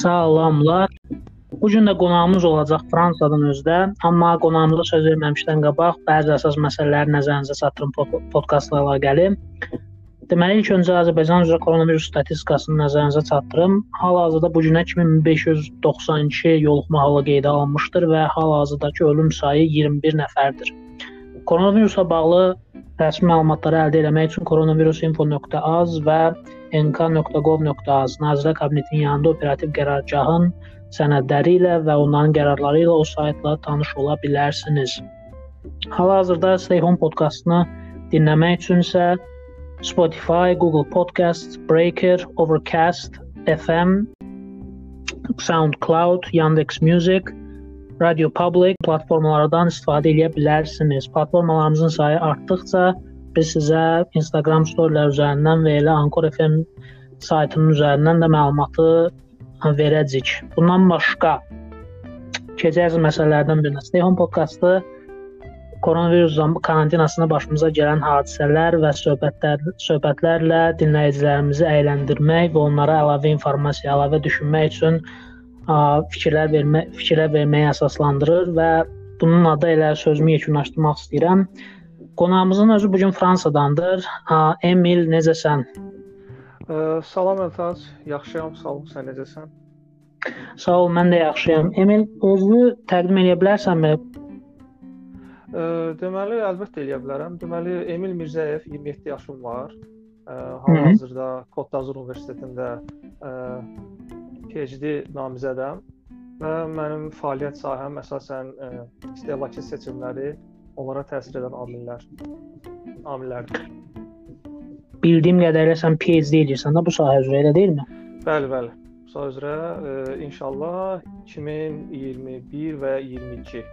Salamlar. Bu gün də qonağımız olacaq Fransadan özdə, amma qonağımıza söz verməmişdən qabaq bəzi əsas məsələləri nəzərinizə çatdırım podkastla əlaqəli. Deməli, ilk öncə Azərbaycan üzrə koronavirus statistikasını nəzərinizə çatdırım. Hal-hazırda bu günə 2592 yoluxma halı qeydə alınmışdır və hal-hazırdakı ölüm sayı 21 nəfərdir. Koronavirusla bağlı rəsmi məlumatları əldə etmək üçün koronavirusinfo.az və nk.gov.az Nazirlər Kabinetinin yanında operativ qərargahın sənədləri ilə və onların qərarları ilə o saytla tanış ola bilərsiniz. Hal-hazırda Stay Home podkastını dinləmək üçün isə Spotify, Google Podcast, Breaker, Overcast, FM, SoundCloud, Yandex Music, Radio Public platformalardan istifadə edə bilərsiniz. Platformalarımızın sayı artdıqca biz sizə Instagram storylər üzərindən və elə Anchor FM saytının üzərindən də məlumatı verəcəyik. Bundan başqa keçəcək məsələlərdən birinə Stay Home podkastı koronavirus karantinasında başımıza gələn hadisələr və söhbətlər söhbətlərlə dinləyicilərimizi əyləndirmək və onlara əlavə informasiya, əlavə düşünmək üçün ə, fikirlər vermə fikirlər verməyə əsaslandırır və bunun adı ilə sözümü yekunlaşdırmaq istəyirəm. Qonağımızın özü bu gün Fransadandır. Emil, necəsən? Ə, salam Əltac, yaxşıyam, sağ ol. Sən necəsən? Sağ ol, mən də yaxşıyam. Emil, özünü təqdim edə bilərsənmi? Ə, deməli, əlbəttə eləyə bilərəm. Deməli, Emil Mirzəyev 27 yaşım var. Hal-hazırda Kod-d'Azur Universitetində ə, PhD namizədəm və mənim fəaliyyət sahəm əsasən ə, istehlakçı seçimləri, onlara təsir edən amillər amillərdir. Bildiyim qədərilə sən PhD edirsən də bu sahə üzrə, elə deyilmi? Bəli, bəli. Bu sahə üzrə ə, inşallah 2021 və 22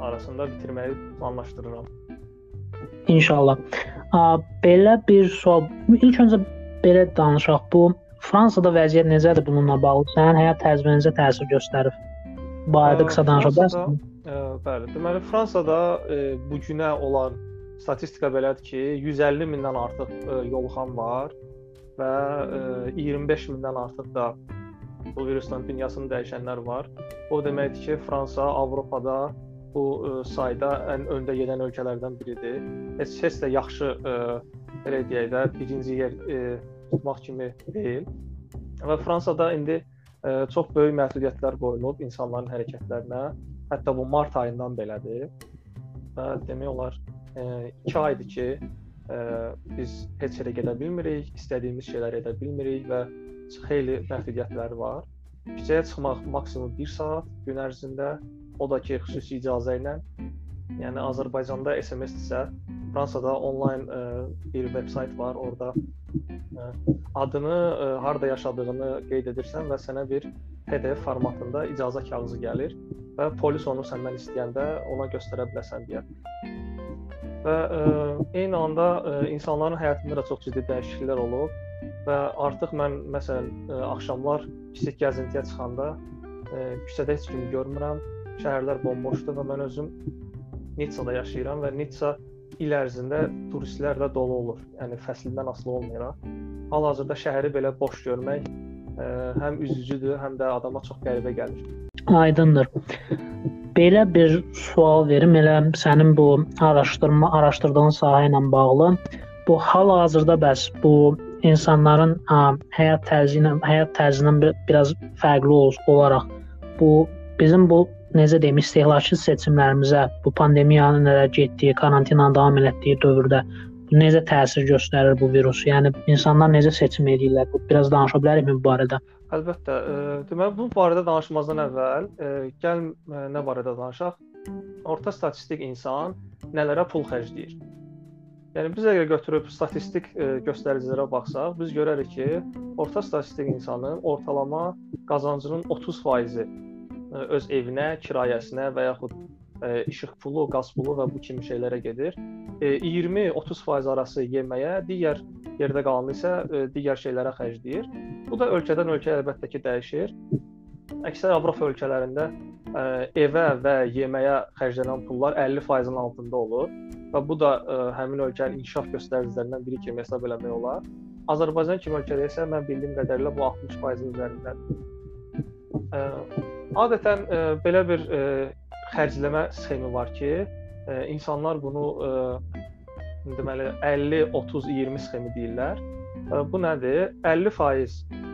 arasında bitirməyi planlaşdırıram. İnşallah. A, belə bir sual. İlk öncə belə danışaq. Bu Fransada vəziyyət necədir bununla bağlı? Sənin həyat tərzinizə təsir göstərib? Bu barədə qısa danışa bilərsən? Bəli. Deməli Fransada ə, bu günə olan statistika belədir ki, 150 mindən artıq ə, yoluxan var və ə, 25 mindən artıq da bu virusdan dünyasını dəyişənlər var. O deməkdir ki, Fransa Avropada bu ə, sayda ən öndə gedən ölkələrdən biridir. Heç heç də yaxşı ə, belə deyək də birinci yer ə, tutmaq kimi deyil. Və Fransada indi ə, çox böyük məhdudiyyətlər qoyulub insanların hərəkətlərinə. Hətta bu mart ayından belədir. Və demək olar 2 aydır ki, ə, biz heç yerə gedə bilmirik, istədiyimiz şeyləri edə bilmirik və xeyli məhdudiyyətləri var. Küçəyə çıxmaq maksimum 1 saat gün ərzində, o da ki, xüsusi icazə ilə. Yəni Azərbaycanda SMS-dirsə, Fransada onlayn ə, bir veb-sayt var, orada adını, ə, harda yaşadığını qeyd edirsən və sənə bir PDF formatında icazə kağızı gəlir və polis onu səndən istəyəndə ona göstərə bilərsən deyə və ə, e, eyni anda ə, e, insanların həyatında da çox ciddi dəyişikliklər olub və artıq mən məsələn ə, e, axşamlar kiçik gəzintiyə çıxanda ə, küçədə heç kimi görmürəm. Şəhərlər bomboşdur və mən özüm Nitsada yaşayıram və Nitsa il ərzində turistlərlə dolu olur. Yəni fəslindən asılı olmayaraq. Hal-hazırda şəhəri belə boş görmək ə, həm üzücüdür, həm də adama çox qəribə gəlir. Aydındır. Belə bir sual verim, elə sənin bu araşdırma, araşdırdığın sahə ilə bağlı. Bu hal-hazırda bəs bu insanların ə, həyat tərzi ilə həyat tərzindən bir, biraz fərqli ol olaraq bu bizim bu necə deyim, istehlakçı seçimlərimizə bu pandemiyanın nələr getdiyi, karantinanın davam etdiyi dövrdə bu necə təsir göstərir bu virus? Yəni insanlar necə seçim edirlər? Bu biraz danışa bilərikmi bu barədə? Əlbəttə. E, deməli bu barədə danışmazdan əvvəl e, gəl e, nə barədə danışaq? Orta statistik insan nələrə pul xərcləyir? Yəni biz əgər götürüb statistik e, göstəricilərə baxsaq, biz görərik ki, orta statistik insanın ortalama qazancının 30%-i e, öz evinə, kirayəsinə və yaxud e, işıq pulu, qaz pulu və bu kimi şeylərə gedir. E, 20-30% arası yeməyə, digər yerdə qalanı isə e, digər şeylərə xərcləyir. Bu da ölkədən ölkəyə əlbəttə ki, dəyişir. Əksər Avropa ölkələrində e, evə və yeməyə xərclənən pullar 50%-in altında olur və bu da e, həmin ölkənin inkişaf göstəricilərindən biri kimi hesab eləmək olar. Azərbaycan kimi ölkədə isə mən bildiyim qədərilə bu 60%-in üzərindədir. Adətən ə, belə bir ə, xərcləmə sxemi var ki, ə, insanlar bunu ə, deməli 50 30 20 sxemi deyirlər. Ə, bu nədir? 50%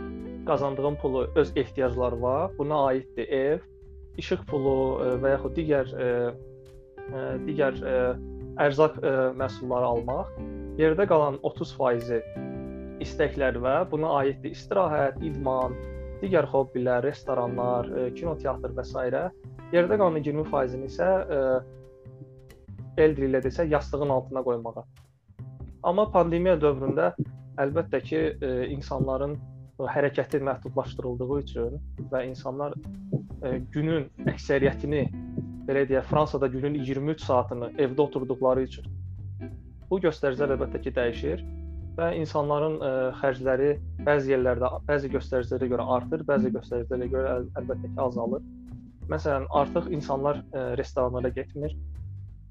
qazandığın pulu öz ehtiyaclarına, buna aiddir ev, işıq pulu ə, və yaxud digər ə, ə, digər ə, ərzaq ə, məhsulları almaq. Yerdə qalan 30%-i istəklər və buna aiddir istirahət, idman, digər hobbilər, restoranlar, ə, kino teatr və s. Yerdə qalan 20%-ni isə ə, el dili ilə desə yastığın altına qoymağa. Amma pandemiya dövründə əlbəttə ki, ə, insanların hərəkəti məhdudlaşdırıldığı üçün və insanlar günün əksəriyyətini belə deyək, Fransada günün 23 saatını evdə oturduqları üçün bu göstəricilər əlbəttə ki, dəyişir və insanların ə, xərcləri bəzi yerlərdə bəzi göstəricilərə görə artır, bəzi göstəricilərə görə əl, əlbəttə ki, azalır. Məsələn, artıq insanlar ə, restoranlara getmir.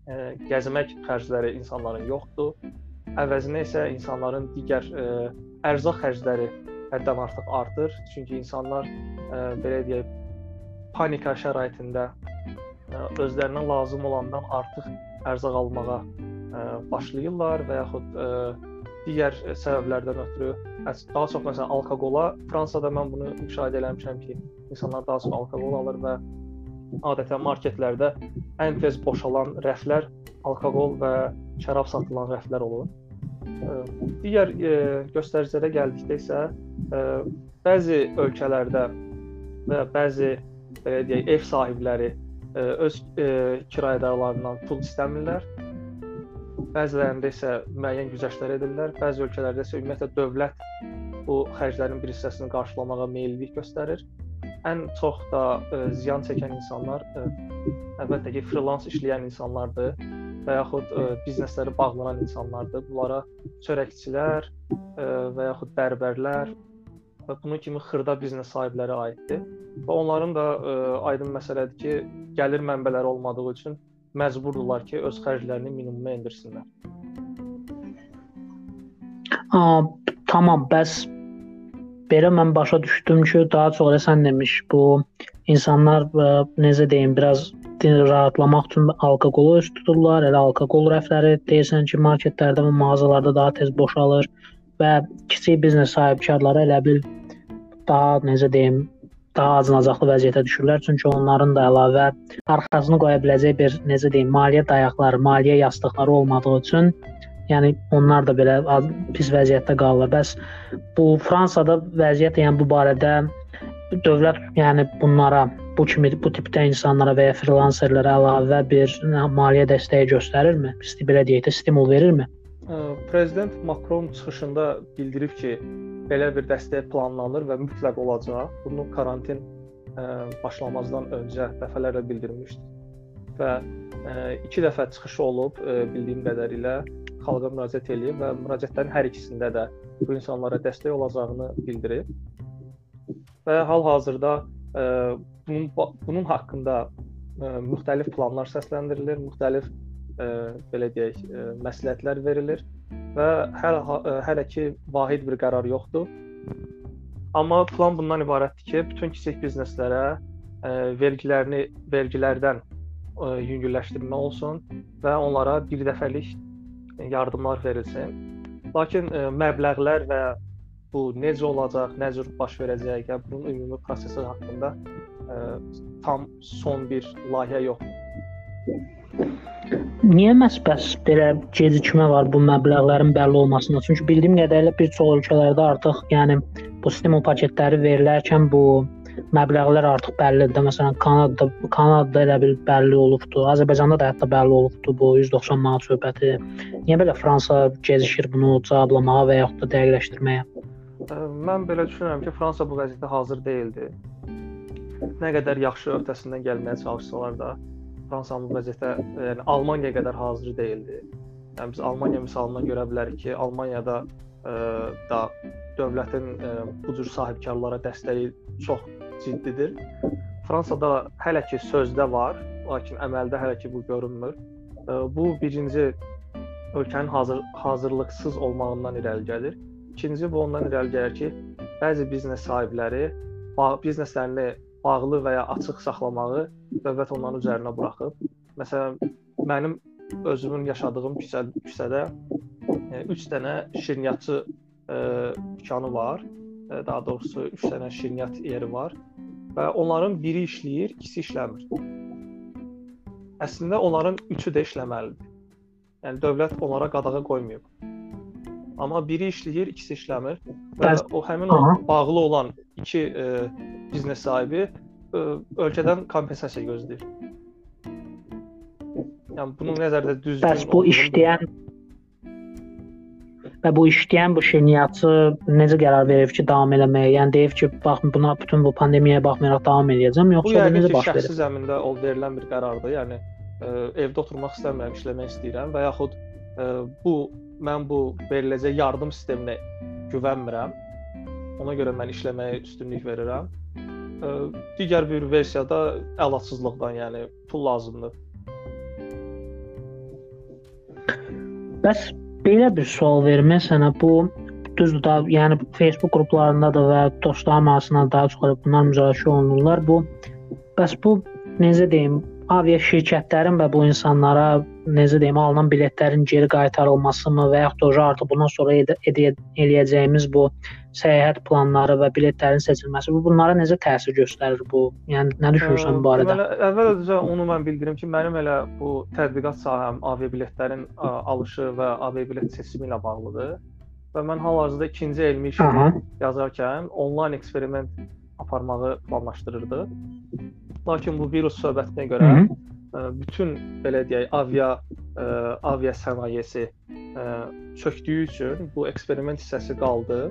Ə, gəzmək xərcləri insanların yoxdur. Əvəzinə isə insanların digər ə, ərzaq xərcləri həddən artıq artır. Çünki insanlar ə, belə deyək, panika şəraitində ə, özlərinə lazım olandan artıq ərzaq almağa ə, başlayırlar və yaxud ə, digər səbəblərdən ötürü daha çox məsələn alkoqola Fransada mən bunu müşahidə etmişəm ki, insanlar daha çox alkoqol alır və adətən marketlərdə ən tez boşalan rəflər alkoqol və şərab satılan rəflər olur. Digər e, göstəricilərə gəldikdə isə e, bəzi ölkələrdə və bəzi belə deyək, ev sahibləri e, öz e, kirayədarlarından pul istəmirlər. Bəzilərində isə müəyyən güzəştlər edirlər. Bəzi ölkələrdə isə ümumiyyətlə dövlət bu xərclərin bir hissəsini qarşılamağa meyllik göstərir. Ən çox da ə, ziyan çəkən insanlar ə, əlbəttə ki, freelance işləyən insanlardır və yaxud ə, biznesləri bağlanan insanlardır. Bunlara çörəkçilər ə, və yaxud bərbərlər və bunun kimi xırda biznes sahibləri aiddir. Və onların da ə, aydın məsələdir ki, gəlir mənbələri olmadığı üçün məcburdurlar ki, öz xərclərini minimuma endirsinlər. A, tamam, bəs belə mən başa düşdüm ki, daha çox sən demiş bu insanlar ə, necə deyim, biraz rahatlamaq üçün alkoqolu üst tuturlar. Elə alkoqol rəfləri deyirsən ki, marketlərdə və mağazalarda daha tez boşalır və kiçik biznes sahibkarları elə bil daha necə deyim, daha acınacaqlı vəziyyətə düşürlər. Çünki onların da əlavə arxasını qoya biləcək bir necə deyim, maliyyə dayaqları, maliyyə yastıqları olmadığı üçün yəni onlar da belə pis vəziyyətdə qalırlar. Bəs bu Fransada vəziyyət yəni bu barədə dövlət yəni bunlara bu kimi bu tipdə insanlara və ya freelancerlərə əlavə bir maliyyə dəstəyi göstərirmi? Belə deyək də stimul verirmi? Prezident Makron çıxışında bildirib ki, belə bir dəstək planlanır və mütləq olacaq. Bunu karantin ə, başlamazdan öncə dəfələrlə bildirmişdi. Və ə, iki dəfə çıxışı olub, ə, bildiyim qədərilə xalqa müraciət eləyib və müraciətlərin hər ikisində də bu insanlara dəstək olacağını bildirib. Və hal-hazırda ə, bunun bunun haqqında ə, müxtəlif planlar səsləndirilir, müxtəlif ə, belə deyək, ə, məsləhətlər verilir və hər hələ ki vahid bir qərar yoxdur. Amma plan bundan ibarətdir ki, bütün kiçik bizneslərə ə, vergilərini vergilərdən ə, yüngülləşdirmə olsun və onlara bir dəfəlik yardımlar verilsin. Lakin ə, məbləğlər və bu necə olacaq, nə cür baş verəcək, ya bunun ümumi prosesi haqqında ə, tam son bir layihə yoxdur. Niyə məhz bəs belə gecikmə var bu məbləğlərin bəlli olmasında? Çünki bildiyim qədərilə bir çox ölkələrdə artıq, yəni bu stimul paketləri verilərkən bu məbləğlər artıq bəllidir. Məsələn, Kanadada Kanadada elə bil bəlli olubdu. Azərbaycanda da hətta bəlli olubdu bu 190 manat söhbəti. Niyə belə Fransa gecikir bunu cavablamağa və yaxud da dəqiqləşdirməyə? Mən belə düşünürəm ki, Fransa bu vəziyyətə hazır deyildi. Nə qədər yaxşı öhdəsindən gəlməyə çalışsalar da, Fransanın bu vəziyyətə, yəni Almaniya qədər hazır deyildi. Yəni biz Almaniya misalından görə bilərik ki, Almaniyada ə, da dövlətin ə, bu cür sahibkarlara dəstəyi çox ciddidir. Fransada hələ ki sözdə var, lakin əməldə hələ ki bu görünmür. Ə, bu birinci ölkənin hazır hazırlıqsız olmağından irəli gəlir. İkinci bu ondan irəli gəlir ki, bəzi biznes sahibləri bizneslərini bağlı və ya açıq saxlamağı dövlət onların üzərinə buraxıb. Məsələn, mənim özümün yaşadığım küçə, küçədə 3 dənə şirniyyatçı e, dükanı var. E, daha doğrusu 3 dənə şirniyyat yeri var və onların biri işləyir, ikisi işləmir. Əslində onların üçü də işləməlidir. Yəni dövlət onlara qadağa qoymayıb. Amma biri işləyir, ikisi işləmir və o həmin o bağlı olan iki e, biznes sahibi e, ölkədən kompensasiya gözləyir. Yəni bunu nəzərdə düzgün Bəs bu işləyən və bu işləyən bu şirniyyatçı necə qərar verib ki, davam eləməyə? Yəni deyib ki, bax buna bütün bu pandemiyaya baxmayaraq davam eləyəcəm, yoxsa bu necə baş verir? Bu şəxsi zəmində o verilən bir qərardır. Yəni ə, e, evdə oturmaq istəmirəm, işləmək istəyirəm və yaxud ə, e, bu mən bu veriləcək yardım sisteminə güvənmirəm. Ona görə mən işləməyə üstünlük verirəm. Digər bir versiyada əlacsızlıqdan, yəni pul lazımdır. Bəs belə bir sual vermək sənə bu düzdür da, yəni Facebook qruplarında da və dostlarım arasında daha çox bunlar müzakirə olunurlar. Bu bəs bu necə deyim, avia şirkətlərin və bu insanlara necə deyim, alınan biletlərin geri qaytarılmasımı və yaxud da artıq bundan sonra ed ed eləyəcəyimiz bu səyahət planları və biletlərin seçilməsi bu bunlara necə təsir göstərir bu? Yəni nə düşünürsən bu barədə? Deməli, əvvəlcə onu mən bildirim ki, mənim elə bu tədqiqat sahəm aviabiletlərin alışı və aviabilet seçimi ilə bağlıdır. Və mən hal-hazırda ikinci elmi işimi yazarkən onlayn eksperiment aparmağı planlaşdırırdıq. Lakin bu virus söhbətinə görə Hı -hı. Bütün belə deyək, avia ə, avia sənayesi ə, çökdüyü üçün bu eksperiment hissəsi qaldı.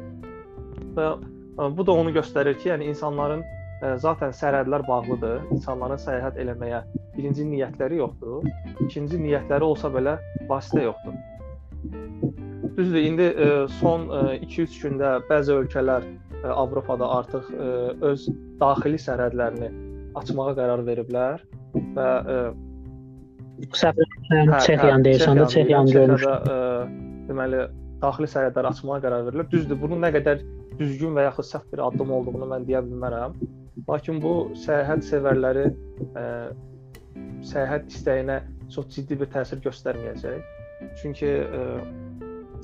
Və ə, bu da onu göstərir ki, yəni insanların ə, zaten sərhədlər bağlıdır. İnsanların səyahət eləməyə birinci niyyətləri yoxdur. İkinci niyyətləri olsa belə vasitə yoxdur. Düzdür, indi ə, son 2-3 gündə bəzi ölkələr ə, Avropada artıq ə, öz daxili sərhədlərini açmağa qərar veriblər və ə, səhv Çexiyanı deyirsən də Çexiyanı görmüşdüm. Deməli daxili sərhədləri açmağa qərar verilib. Düzdür, bunun nə qədər düzgün və yaxud səhv bir addım olduğunu mən deyə bilmərəm. Lakin bu səyahət sevərləri ə, səyahət istəyinə çox ciddi bir təsir göstərməyəcək. Çünki ə,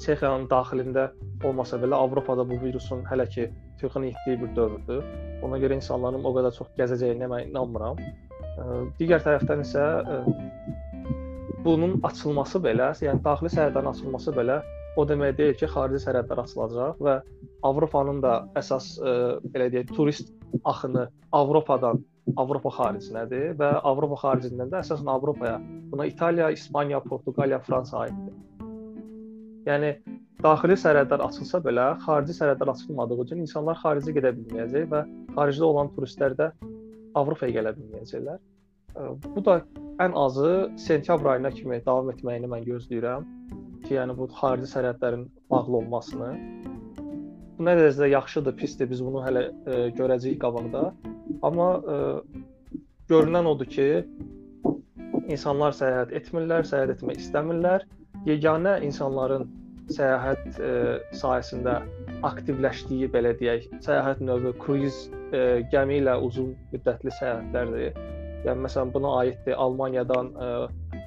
Çexiyanın daxilində olmasa belə Avropada bu virusun hələ ki texnik etdiyi bir dövrdür. Ona görə insanların o qədər çox gəzəcəyinə mən inanmıram. Digər tərəfdən isə bunun açılması belə, yəni daxili sərhədlərin açılması belə o demək deyil ki, xarici sərhədlər açılacaq və Avropanın da əsas belə deyək, turist axını Avropadan Avropa xaricinədir və Avropa xaricindən də əsasən Avropaya, buna İtaliya, İspaniya, Portuqaliya, Fransa aiddir. Yəni daxili sərhədlər açılsa belə, xarici sərhədlər açılmadığı üçün insanlar xaricə gedə bilməyəcək və xaricdə olan turistlər də Avropaya gələ bilməyəcəklər. Bu da ən azı sentyabr ayına kimi davam etməyini mən gözləyirəm ki, yəni bu xarici sərhədlərin bağlı olmasını. Bu nə dərəcədə yaxşıdır, pisdir, biz bunu hələ e, görəcəyik qabaqda. Amma e, görünən odur ki, insanlar səyahət etmirlər, səyahət etmək istəmirlər. Yeganə insanların səyahət e, sahəsində aktivləşdiyi belə deyək, səyahət növü kruiz e, gəmi ilə uzun müddətli səyahətlərdir. Yəni məsələn buna aiddir Almaniyadan e,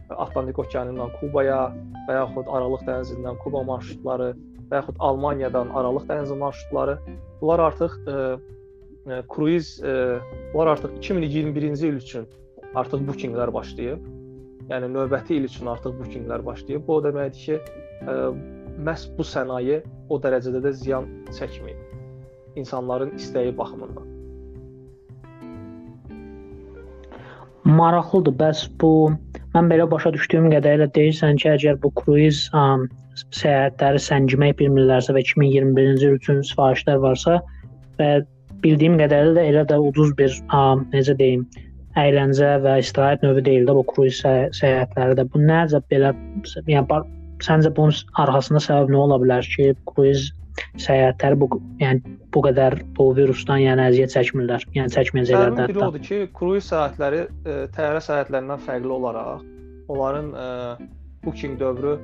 Atlantik okeanından Kubaya və yaxud Aralıq dənizindən Kuba marşrutları və yaxud Almaniyadan Aralıq dənizi marşrutları. Bunlar artıq e, e, kruiz e, bunlar artıq 2021-ci il üçün artıq bookinqlər başlayıb. Yəni növbəti il üçün artıq bookinqlər başlayıb. Bu o deməkdir ki, e, məhz bu sənaye o dərəcədə də ziyan çəkməyib insanların istəyi baxımından. Maraqlıdır. Bəs bu mən belə başa düşdüyüm qədərilə deyirsən ki, əgər bu kruiz um, səyahətləri səngimək bilmirlərsə və 2021-ci il üçün sifarişlər varsa və bildiyim qədərilə də elə də ucuz bir um, necə deyim, əyləncə və istirahət növü deyil də bu kruiz səyahətləri də. Bu necə belə yəni Səncə bunun arxasında səbəb nə ola bilər ki, kruiz səyahətləri bu yəni bu qədər bu virusdan yəni əziyyət çəkmirlər, yəni çəkməyəcəklər də. Biri odur ki, kruiz səyahətləri e, təyyarə səyahətlərindən fərqli olaraq onların e, booking dövrü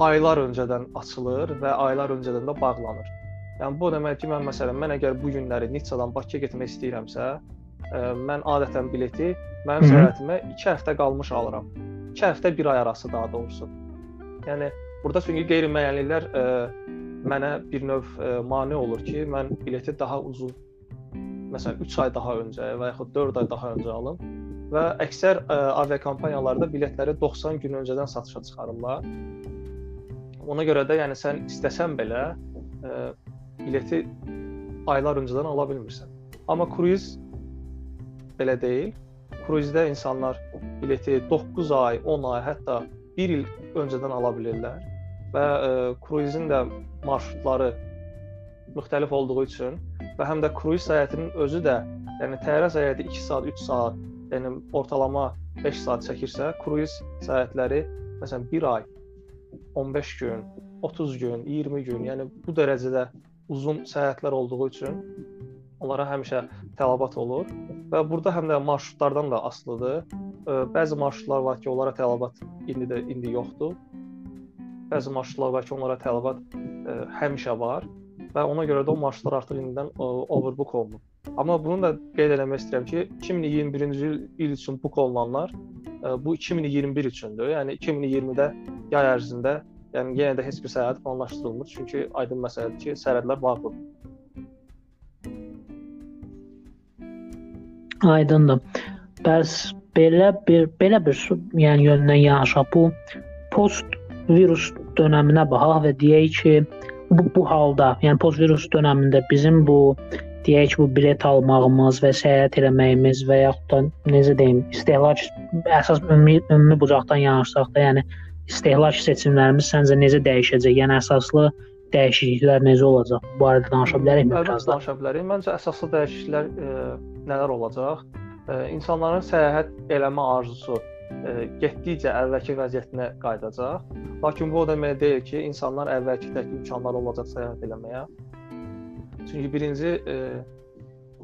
aylar öncədən açılır və aylar öncədən də bağlanır. Yəni bu deməkdir ki, mən məsələn mən əgər bu günləri Nitsadan Bakıya getmək istəyirəmsə, ə, mən adətən bileti mənim səyahətimə 2 həftə qalmış alıram. 2 həftə 1 ay arası daha doğrusu. Yəni burada çünki qeyri-müəyyənliklər ə, mənə bir növ ə, mane olur ki, mən bileti daha uzun məsələn 3 ay daha öncə və yaxud 4 ay daha öncə alım və əksər ə, aviakompaniyalarda biletləri 90 gün öncədən satışa çıxarırlar. Ona görə də yəni sən istəsən belə ə, bileti aylar öncədən ala bilmirsən. Amma kruiz belə deyil. Kruizdə insanlar bileti 9 ay, 10 ay, hətta 1 il öncədən ala bilirlər və ə, kruizin də marşrutları müxtəlif olduğu üçün və həm də kruiz səyahətinin özü də, yəni təyyarə səyahəti 2 saat, 3 saat, yəni ortalama 5 saat çəkirsə, kruiz səyahətləri məsələn 1 ay, 15 gün, 30 gün, 20 gün, yəni bu dərəcədə uzun səyahətlər olduğu üçün onlara həmişə tələbat olur və burada həm də marşrutlardan da asılıdır. Bəzi marşrutlar var ki, onlara tələbat indi də indi yoxdur. Bəzi marşrutlar var ki, onlara tələbat ə, həmişə var və ona görə də o marşrutlar artıq indidən overbook olunub. Amma bunu da qeyd etmək istəyirəm ki, 2021-ci il, il üçün book olunanlar ə, bu 2021 üçündür. Yəni 2020-də yay ərzində yəni yenə də heç bir səyahət planlaşdırılmır, çünki aydın məsələdir ki, sərhədlər bağlıdır. Aydındır. Bəs belə bir belə bir yəni yöndən yanaşaq bu post virus dövrünə baxaq və deyək ki, bu bu halda, yəni post virus dövründə bizim bu deyək bu bilet almağımız və səyahət etməyimiz və yaxud da necə deyim, istehlak əsas ümumi ümumi bucaqdan yanaşsaq da, yəni istehlak seçimlərimiz səncə necə dəyişəcək? Yəni əsaslı dəyişikliklər necə olacaq? Bu barədə danışa bilərikmi biraz da? Danışa bilərik. Məncə əsaslı dəyişikliklər e, nələr olacaq? E, insanların səyahət eləmə arzusu e, getdikcə əvvəlki vəziyyətinə qayıdacaq. Lakin bu o demək deyil ki, insanlar əvvəlki tək imkanları olacaq səyahət eləməyə. Çünki birinci e,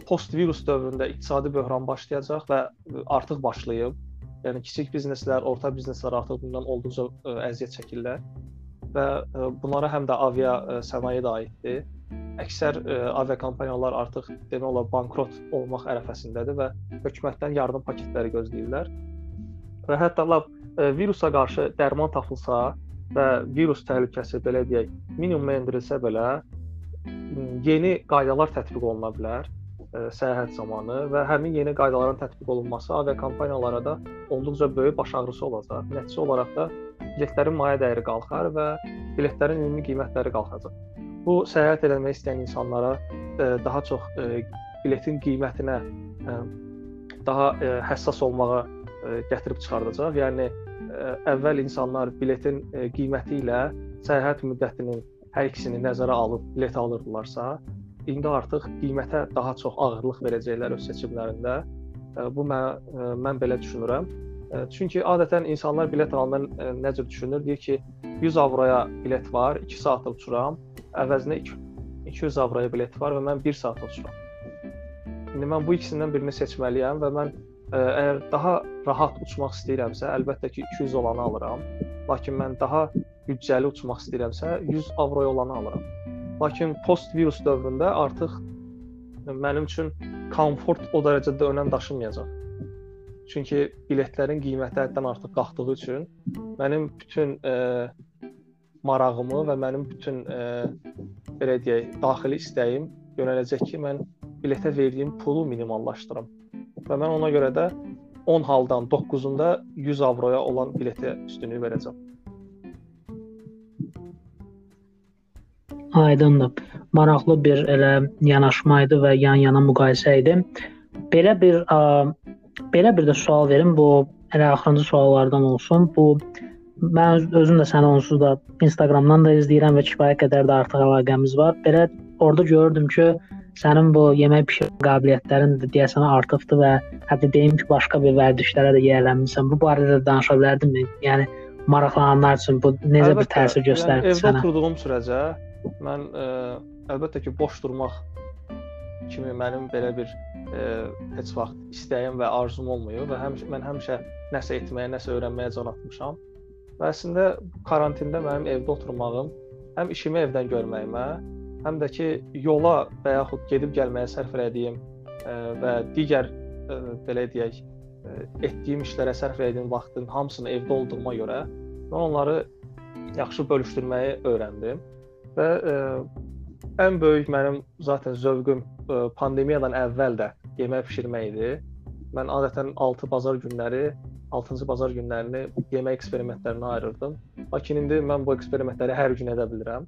post-virus dövründə iqtisadi böhran başlayacaq və artıq başlayıb. Yəni kiçik bizneslər, orta bizneslər artıq bundan olduqca ə, əziyyət çəkirlər və ə, bunlara həm də avia ə, sənaye də aiddir. Əksər ə, aviakompaniyalar artıq demək olar bankrot olmaq ərəfəsindədir və hökumətdən yardım paketləri gözləyirlər. Və hətta lap virusa qarşı dərman tapılsa və virus təhlükəsi belə deyək, minimuma endirilsə belə yeni qaydalar tətbiq oluna bilər e, səyahət zamanı və həmin yeni qaydaların tətbiq olunması aviakompaniyalara da olduqca böyük baş ağrısı olacaq. Nəticə olaraq da biletlərin mayə dəyəri qalxar və biletlərin ümumi qiymətləri qalxacaq. Bu səyahət etmək istəyən insanlara e, daha çox e, biletin qiymətinə ə, daha həssas olmağa gətirib çıxardacaq. Yəni əvvəl insanlar biletin qiyməti ilə səyahət müddətinin hər ikisini nəzərə alıb bilet alırdılarsa, indi artıq qiymətə daha çox ağırlıq verəcəklər öz seçimlərində. Bu mən mən belə düşünürəm. Çünki adətən insanlar bilet alanda necə düşünür? Deyir ki, 100 avroya bilet var, 2 saat uçuram. Əvəzinə 200 avroya bilet var və mən 1 saat uçuram. İndi mən bu ikisindən birini seçməliyəm və mən ə, əgər daha rahat uçmaq istəyirəmsə, əlbəttə ki, 200 olanı alıram. Lakin mən daha büdcəli uçmaq istəyirəmsə, 100 avroya olanı alıram. Lakin post-virus dövründə artıq mənim üçün komfort o dərəcədə önəm daşımayacaq. Çünki biletlərin qiyməti həddən artıq qalxdığı üçün mənim bütün e, marağımı və mənim bütün e, belə deyək, daxili istəyim yönələcək ki, mən biletə verdiyim pulu minimallaşdırım. Və mən ona görə də 10 haldan 9-unda 100 avroya olan biletə üstünlük verəcəm. Aydındır. Maraqlı bir elə yanaşma idi və yan-yana müqayisə idi. Belə bir ə, belə bir də sual verim. Bu elə axırıncı suallardan olsun. Bu mən özüm də səni onsuz da Instagramdan da izləyirəm və kifayət qədər də artıq əlaqəmiz var. Belə orada gördüm ki, sənin bu yemək bişirmə qabiliyyətlərin də deyəsən artıbdı və hətta deyim ki, başqa bir vərdişlərə də yiyələnmisən. Bu barədə də danışa bilərdinmi? Yəni maraqlananlar üçün bu necə Əlbəttə, bir təsir göstərdi yəni, sənə? Evdə oturduğum sürəcə Mən ə, e, əlbəttə ki, boş durmaq kimi mənim belə bir e, heç vaxt istəyim və arzum olmayıb və həmişə mən həmişə nəsə etməyə, nəsə öyrənməyə can atmışam. Və əslində bu karantində mənim evdə oturmağım həm işimi evdən görməyimə, həm də ki, yola və yaxud gedib gəlməyə sərf elədiyim e, və digər ə, belə deyək, ə, etdiyim işlərə sərf etdiyim vaxtın hamısını evdə olduğuma görə mən onları yaxşı bölüşdürməyi öyrəndim və ə, ən böyük mənim zaten zövqüm pandemiyadan əvvəl də yemək bişirmək idi. Mən adətən 6 bazar günləri 6-cı bazar günlərini yemək eksperimentlərinə ayırırdım. Lakin indi mən bu eksperimentləri hər gün edə bilirəm.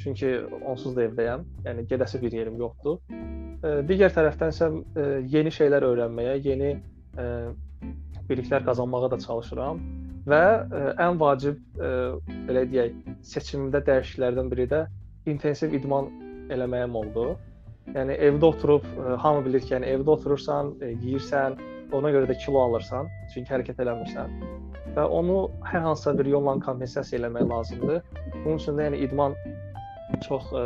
Çünki onsuz da evdəyəm. Yəni gedəsi bir yerim yoxdur. Digər tərəfdən isə yeni şeylər öyrənməyə, yeni biliklər qazanmağa da çalışıram və ən vacib belə deyək, seçimimdə dəyişikliklərdən biri də intensiv idman eləməyim oldu. Yəni evdə oturub hamı bilir ki, yəni evdə oturursan, yeyirsən, ona görə də kilo alırsan, çünki hərəkət eləmirsən və onu hər hansısa bir yolla kompensasiya eləmək lazımdır. Bunun üçün də yəni idman çox ə,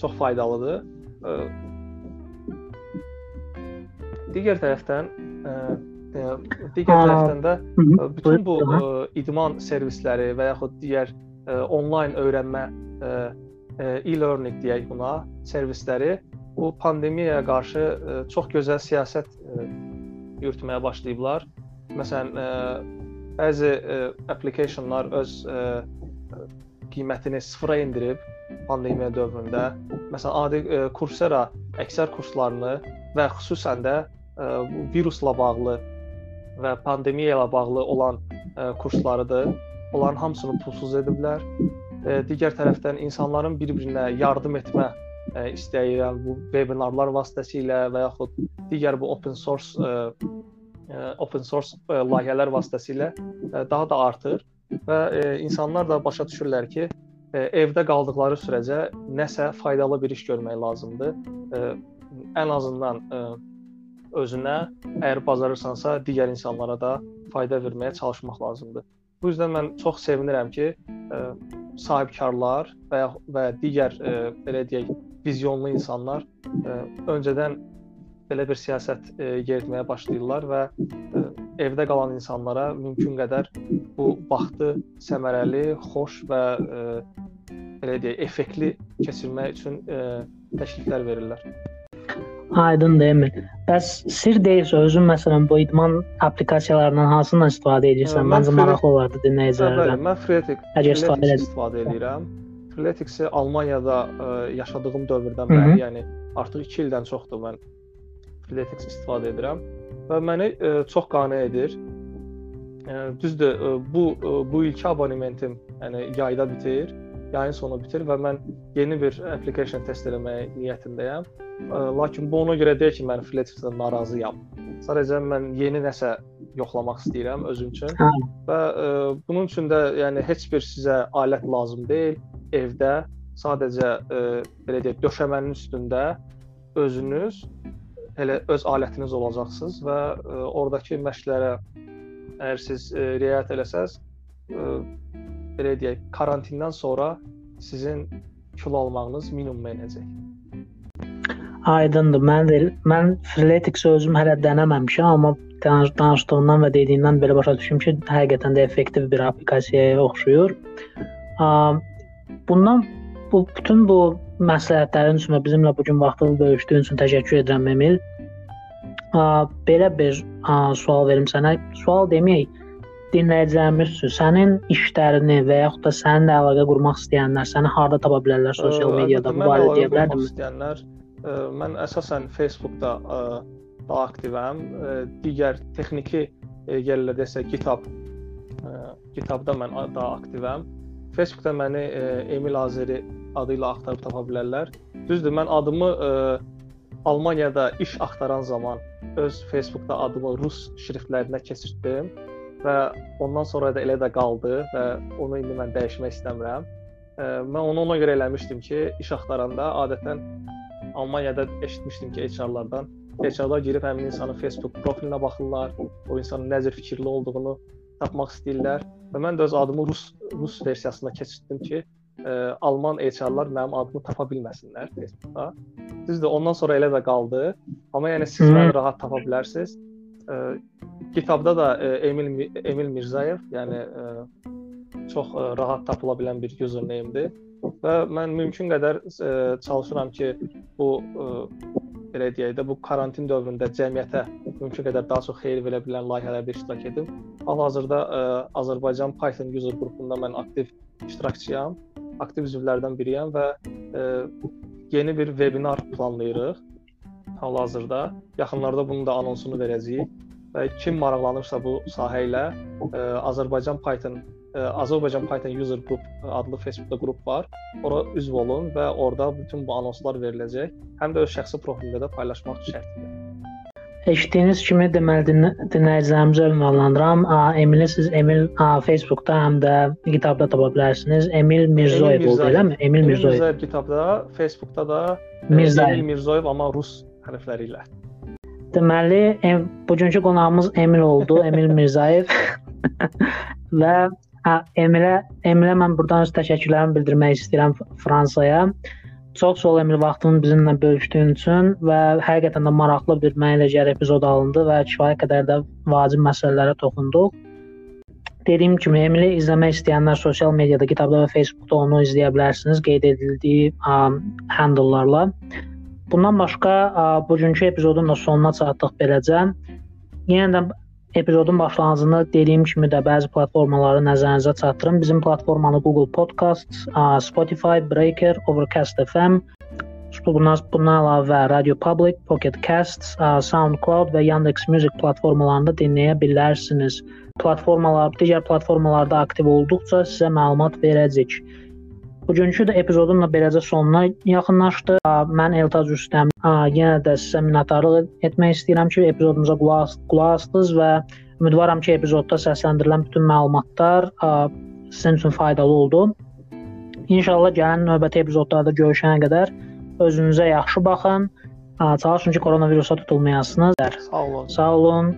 çox faydalıdır. Ə, digər tərəfdən ə, digər tərəfdən də ə, bütün bu ə, idman servisləri və yaxud digər ə, onlayn öyrənmə ə, e-learning deyək buna, servisləri bu pandemiyaya qarşı ə, çox gözəl siyasət ə, yürütməyə başlayıblar. Məsələn, ə, bəzi ə, applicationlar öz ə, qiymətini sıfıra endirib pandemiya dövründə. Məsələn, adi ə, e, Coursera əksər kurslarını və xüsusən də ə, e, virusla bağlı və pandemiya ilə bağlı olan ə, e, kurslarıdır. Onların hamısını pulsuz ediblər. Ə, digər tərəfdən insanların bir-birinə yardım etmə ə, istəyi, yəni bu vebinarlar vasitəsilə və yaxud digər bu open source ə, ə, open source ə, layihələr vasitəsilə ə, daha da artır və ə, insanlar da başa düşürlər ki, evdə qaldıqları sürəcə nəsə faydalı bir iş görmək lazımdır. Ən azından özünə, əgər bacarırsansa, digər insanlara da fayda verməyə çalışmaq lazımdır. Bu yüzden mən çox sevinirəm ki, sahibkarlar və və digər belə deyək, vizyonlu insanlar öncədən belə bir siyasət yeritməyə başlayırlar və evdə qalan insanlara mümkün qədər bu vaxtı səmərəli, xoş və belə deyək, effektli keçirmək üçün ə, e, təkliflər verirlər. Aydındır Emil. Bəs sir deyilsə özün məsələn bu idman applikasiyalarından hansından istifadə edirsən? Məncə maraqlı olardı dinləyicilərə. Mən Freeletics istifadə, istifadə edirəm. Freeletics-i Almaniyada ə, e, yaşadığım dövrdən bəri, yəni artıq 2 ildən çoxdur mən Freeletics istifadə edirəm və məni ə, e, çox qane edir. Ə, düzdür, ə, bu ə, bu ilk abonementim yəni yayda bitir yayın sonu bitir və mən yeni bir application test eləməyə niyyətindəyəm. Lakin bu ona görə deyil ki, mən Fletcherdən narazıyam. Sadəcə mən yeni nəsə yoxlamaq istəyirəm özüm üçün. Hə. Və ə, bunun üçün də yəni heç bir sizə alət lazım deyil. Evdə sadəcə ə, belə deyək, döşəmənin üstündə özünüz elə öz alətiniz olacaqsınız və ə, oradakı məşqlərə əgər siz ə, riayət eləsəz, ə, belə deyək, karantindən sonra sizin kilo almağınız minimuma enəcək. Aydındır. Mən də mən Freeletics özüm hələ denəməmişəm, amma danışdığından və dediyindən belə başa düşdüm ki, həqiqətən də effektiv bir applikasiyaya oxşuyur. Bundan bu bütün bu məsləhətlərin üçün və bizimlə bu gün vaxtını bölüşdüyün üçün təşəkkür edirəm Emil. Belə bir sual verim sənə. Sual deməyək, dinləyicilərimiz üçün sənin işlərini və yaxud da səninlə əlaqə qurmaq istəyənlər səni harda tapa bilərlər sosial mediada? Bu barədə deyə bilərdinmi? İstəyənlər mən əsasən Facebookda da aktivəm. Digər texniki yerlərdə isə GitHub GitHubda mən da aktivəm. Facebookda məni Emil Azeri adı ilə axtarıb tapa bilərlər. Düzdür, mən adımı Almaniyada iş axtaran zaman öz Facebookda adımı rus şriftlərinə keçirtdim və ondan sonra da elə də qaldı və onu indi mən dəyişmək istəmirəm. Mən onu ona görə eləmişdim ki, iş axtaranda adətən Almaniyada eşitmişdim ki, HR-lardan HR-lar girib həmin insanın Facebook profilinə baxırlar, o insanın nə cür fikirli olduğunu tapmaq istəyirlər və mən də öz adımı rus rus versiyasına keçirtdim ki, ə, alman HR-lar mənim adımı tapa bilməsinlər Facebookda. Düzdür, ondan sonra elə də qaldı. Amma yəni siz məni rahat tapa bilərsiniz. Ə, kitabda da ə, Emil Emil Mirzayev, yəni ə, çox ə, rahat tapıla bilən bir username-dir və mən mümkün qədər ə, çalışıram ki, bu ə, belə deyək də bu karantin dövründə cəmiyyətə mümkün qədər daha çox xeyir verə bilən layihələrdə iştirak edim. Hal-hazırda ə, Azərbaycan Python user qrupunda mən aktiv iştirakçıyam, aktiv üzvlərdən biriyəm və ə, yeni bir webinar planlayırıq. Hal-hazırda yaxınlarda bunun da anonsunu verəcəyik və kim maraqlanırsa bu sahə ilə ə, Azərbaycan Python Azərbaycan Python User Group adlı Facebookda qrup var. Ora üzv olun və orada bütün bu anonslar veriləcək. Həm də öz şəxsi profilində də paylaşmaq şərtilə. Eşitdiyiniz kimi deməli dinləyicilərimizə ünvanlandıram. Emili siz Emil Facebookda həm də kitabda tapa bilərsiniz. Emil Mirzoyev Emil oldu, eləmi? Emil Mirzoyev. Mirzoyev kitabda, Facebookda da Mirzoyev. Emil Mirzoyev amma rus hərfləri ilə. Deməli, bugünkü qonağımız Emil oldu, Emil Mirzayev. və Hə, Emilə, Emilə mən burdan öz təşəkkürlərimi bildirmək istəyirəm Fransaya. Çox sağ ol Emil vaxtını bizimlə bölüşdüyün üçün və həqiqətən də maraqlı bir gəlir epizod alındı və kifayət qədər də vacib məsələlərə toxunduq. Dediyim kimi Emili izləmək istəyənlər sosial mediada, kitabda və Facebookda onu izləyə bilərsiniz qeyd edildiyi handlelarla. Bundan başqa bugünkü epizodun da sonuna çatdıq beləcə. Yenə də Epizodun başlanğıcında dediyim kimi də bəzi platformaları nəzərinizə çatdırım. Bizim platformanı Google Podcasts, Spotify, Breaker, Overcast FM, bundan, bundan əlavə Radio Public, Pocket Casts, SoundCloud və Yandex Music platformalarında dinləyə bilərsiniz. Platformalar, digər platformalarda aktiv olduqca sizə məlumat verəcəyik. Bugünkü də epizodun da beləcə sonuna yaxınlaşdı. Mən Eltaz Rüstəm. Yenə də sizə minnətdarlıq etmək istəyirəm ki, epizodumuza qulaq, qulaq asdınız və ümidvaram ki, epizodda səsləndirilən bütün məlumatlar sizin üçün faydalı oldu. İnşallah gələn növbəti epizodlarda görüşənə qədər özünüzə yaxşı baxın. Çalışın ki, koronavirusa tutulmayasınız. Sağ olun. Sağ olun.